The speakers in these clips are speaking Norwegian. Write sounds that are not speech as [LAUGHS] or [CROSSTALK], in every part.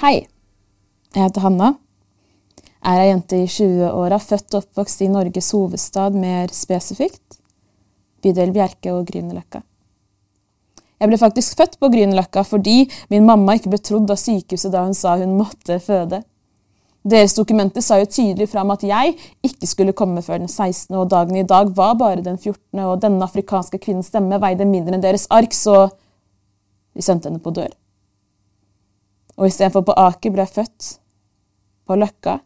Hei, jeg heter Hanna. Er ei jente i 20-åra, født og oppvokst i Norges hovedstad, mer spesifikt bydel Bjerke og Grünerløkka. Jeg ble faktisk født på Grünerløkka fordi min mamma ikke ble trodd av sykehuset da hun sa hun måtte føde. Deres dokumenter sa jo tydelig fram at jeg ikke skulle komme før den 16., og dagen i dag var bare den 14., og denne afrikanske kvinnens stemme veide mindre enn deres ark, så de sendte henne på dør. Og istedenfor på Aker ble jeg født på Løkka,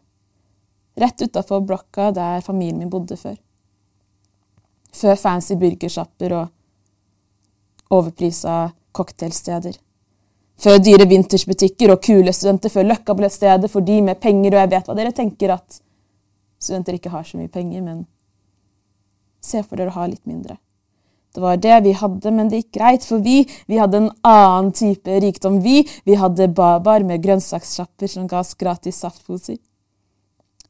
rett utafor blokka der familien min bodde før. Før fancy burgersjapper og overprisa cocktailsteder. Før dyre vintersbutikker og kule studenter, før Løkka ble stedet for de med penger, og jeg vet hva dere tenker, at studenter ikke har så mye penger, men se for dere å ha litt mindre. Det var det vi hadde, men det gikk greit, for vi, vi hadde en annen type rikdom. Vi, vi hadde babar med grønnsakssjapper som ga oss gratis saftposer.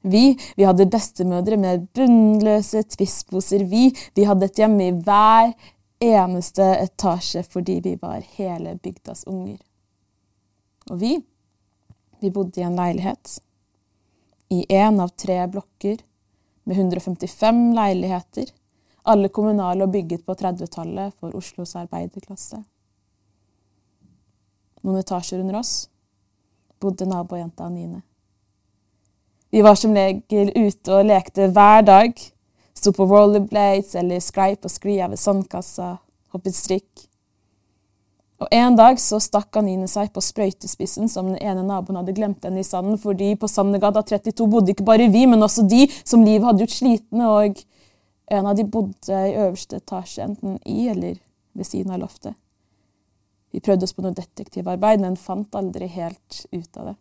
Vi, vi hadde bestemødre med bunnløse twistposer. Vi, vi hadde et hjem i hver eneste etasje fordi vi var hele bygdas unger. Og vi, vi bodde i en leilighet. I én av tre blokker med 155 leiligheter. Alle kommunale og bygget på 30-tallet for Oslos arbeiderklasse. Noen etasjer under oss bodde nabojenta Anine. Vi var som regel ute og lekte hver dag. Sto på rollerblades eller skreip og sklia ved sandkassa, hoppet strikk. Og En dag så stakk Anine seg på sprøytespissen som den ene naboen hadde glemt henne i sanden, fordi på Sandegata 32 bodde ikke bare vi, men også de som livet hadde gjort slitne, og en av de bodde i øverste etasje, enten i eller ved siden av loftet. Vi prøvde oss på noe detektivarbeid, men fant aldri helt ut av det.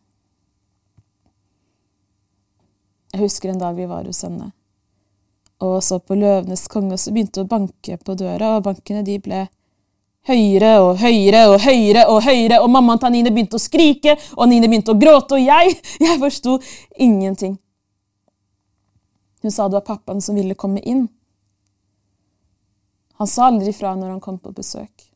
Jeg husker en dag vi var hos henne og så på Løvenes konge, og så begynte å banke på døra, og bankene de ble høyere og høyere og høyere, og høyere, og mammaen til Anine begynte å skrike, og Anine begynte å gråte, og jeg jeg forsto ingenting. Hun sa det var pappaen som ville komme inn. Han sa aldri fra når han kom på besøk.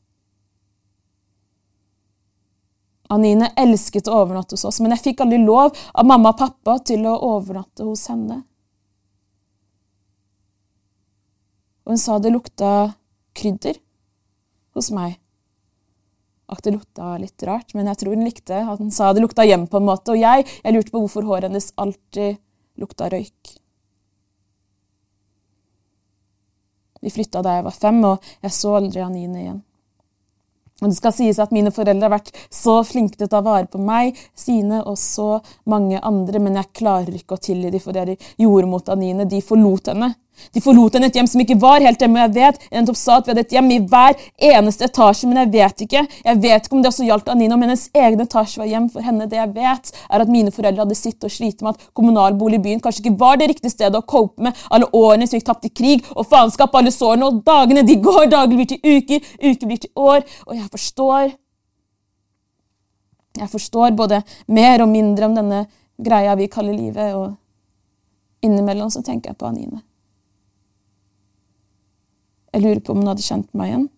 Anine elsket å overnatte hos oss, men jeg fikk aldri lov av mamma og pappa til å overnatte hos henne. Og hun sa det lukta krydder hos meg. At det lukta litt rart, men jeg tror hun likte at hun sa det lukta hjem på en måte. Og jeg, jeg lurte på hvorfor håret hennes alltid lukta røyk. Vi flytta da jeg var fem, og jeg så aldri Anine igjen. Og det skal sies at Mine foreldre har vært så flinke til å ta vare på meg, sine og så mange andre, men jeg klarer ikke å tilgi dem for det de gjorde mot Anine. De forlot henne. De forlot henne et hjem som ikke var helt hjemme. Jeg vet jeg sa at vi hadde et hjem i hver eneste etasje, men jeg vet ikke Jeg vet ikke om det også gjaldt Anine, om hennes egen etasje var hjem for henne. Det jeg vet, er at mine foreldre hadde sittet og slitt med at kommunalbolig i byen kanskje ikke var det riktige stedet å cope med alle årene som gikk tapt i krig og faenskap, alle sårene, og dagene de går, [LAUGHS] dager blir til uker, uker blir til år, og jeg forstår Jeg forstår både mer og mindre om denne greia vi kaller livet, og innimellom så tenker jeg på Anine. Jeg lurer på om hun hadde kjent meg igjen.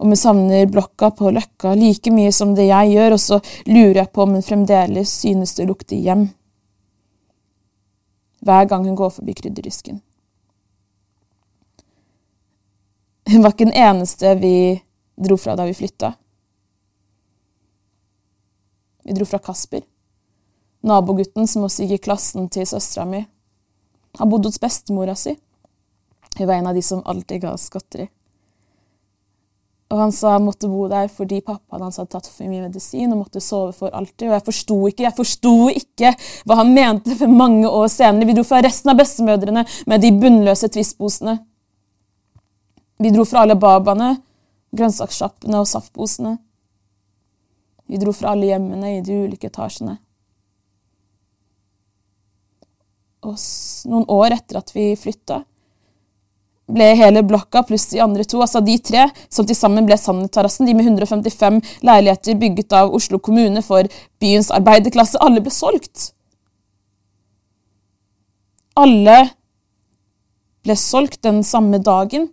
Om hun savner blokka på Løkka like mye som det jeg gjør, og så lurer jeg på om hun fremdeles synes det lukter hjem. Hver gang hun går forbi krydderdisken. Hun var ikke den eneste vi dro fra da vi flytta. Vi dro fra Kasper, nabogutten som også gikk i klassen til søstera mi. Han bodde hos bestemora si. Hun var en av de som alltid ga oss godteri. Og han sa han måtte bo der fordi pappaen hans hadde tatt for mye medisin og måtte sove for alltid. Og jeg forsto ikke jeg forsto ikke hva han mente for mange år senere. Vi dro fra resten av bestemødrene med de bunnløse twistposene. Vi dro fra alle babaene, grønnsakssjappene og saftposene. Vi dro fra alle hjemmene i de ulike etasjene. Og noen år etter at vi flytta, ble hele blokka pluss de andre to, altså de tre, som til sammen ble Sandterrassen, de med 155 leiligheter bygget av Oslo kommune for byens arbeiderklasse, alle ble solgt. Alle ble solgt den samme dagen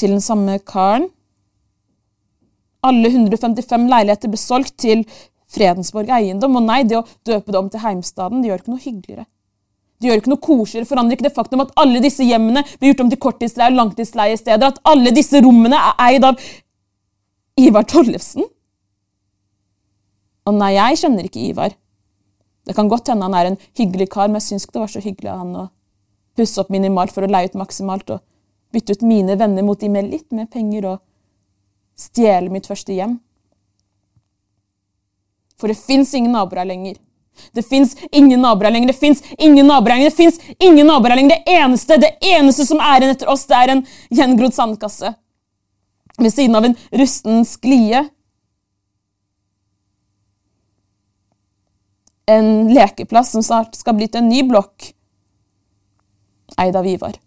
til den samme karen. Alle 155 leiligheter ble solgt til Fredensborg eiendom. Og nei, det å døpe det om til heimstaden, det gjør ikke noe hyggeligere. Det gjør ikke noe koseligere, forandrer ikke det faktum at alle disse hjemmene blir gjort om til korttidsleie og langtidsleiesteder, at alle disse rommene er eid av Ivar Tollefsen. Og nei, jeg kjenner ikke Ivar. Det kan godt hende han er en hyggelig kar, men jeg syns ikke det var så hyggelig av han å pusse opp minimalt for å leie ut maksimalt og bytte ut mine venner mot de med litt mer penger og stjele mitt første hjem. For det fins ingen naboer her lenger. Det fins ingen naboer lenger. Det fins ingen naboer lenger. Det fins ingen naboer lenger. Det eneste, det eneste som er igjen etter oss, det er en gjengrodd sandkasse ved siden av en rusten sklie. En lekeplass som snart skal bli til en ny blokk, eid av Ivar.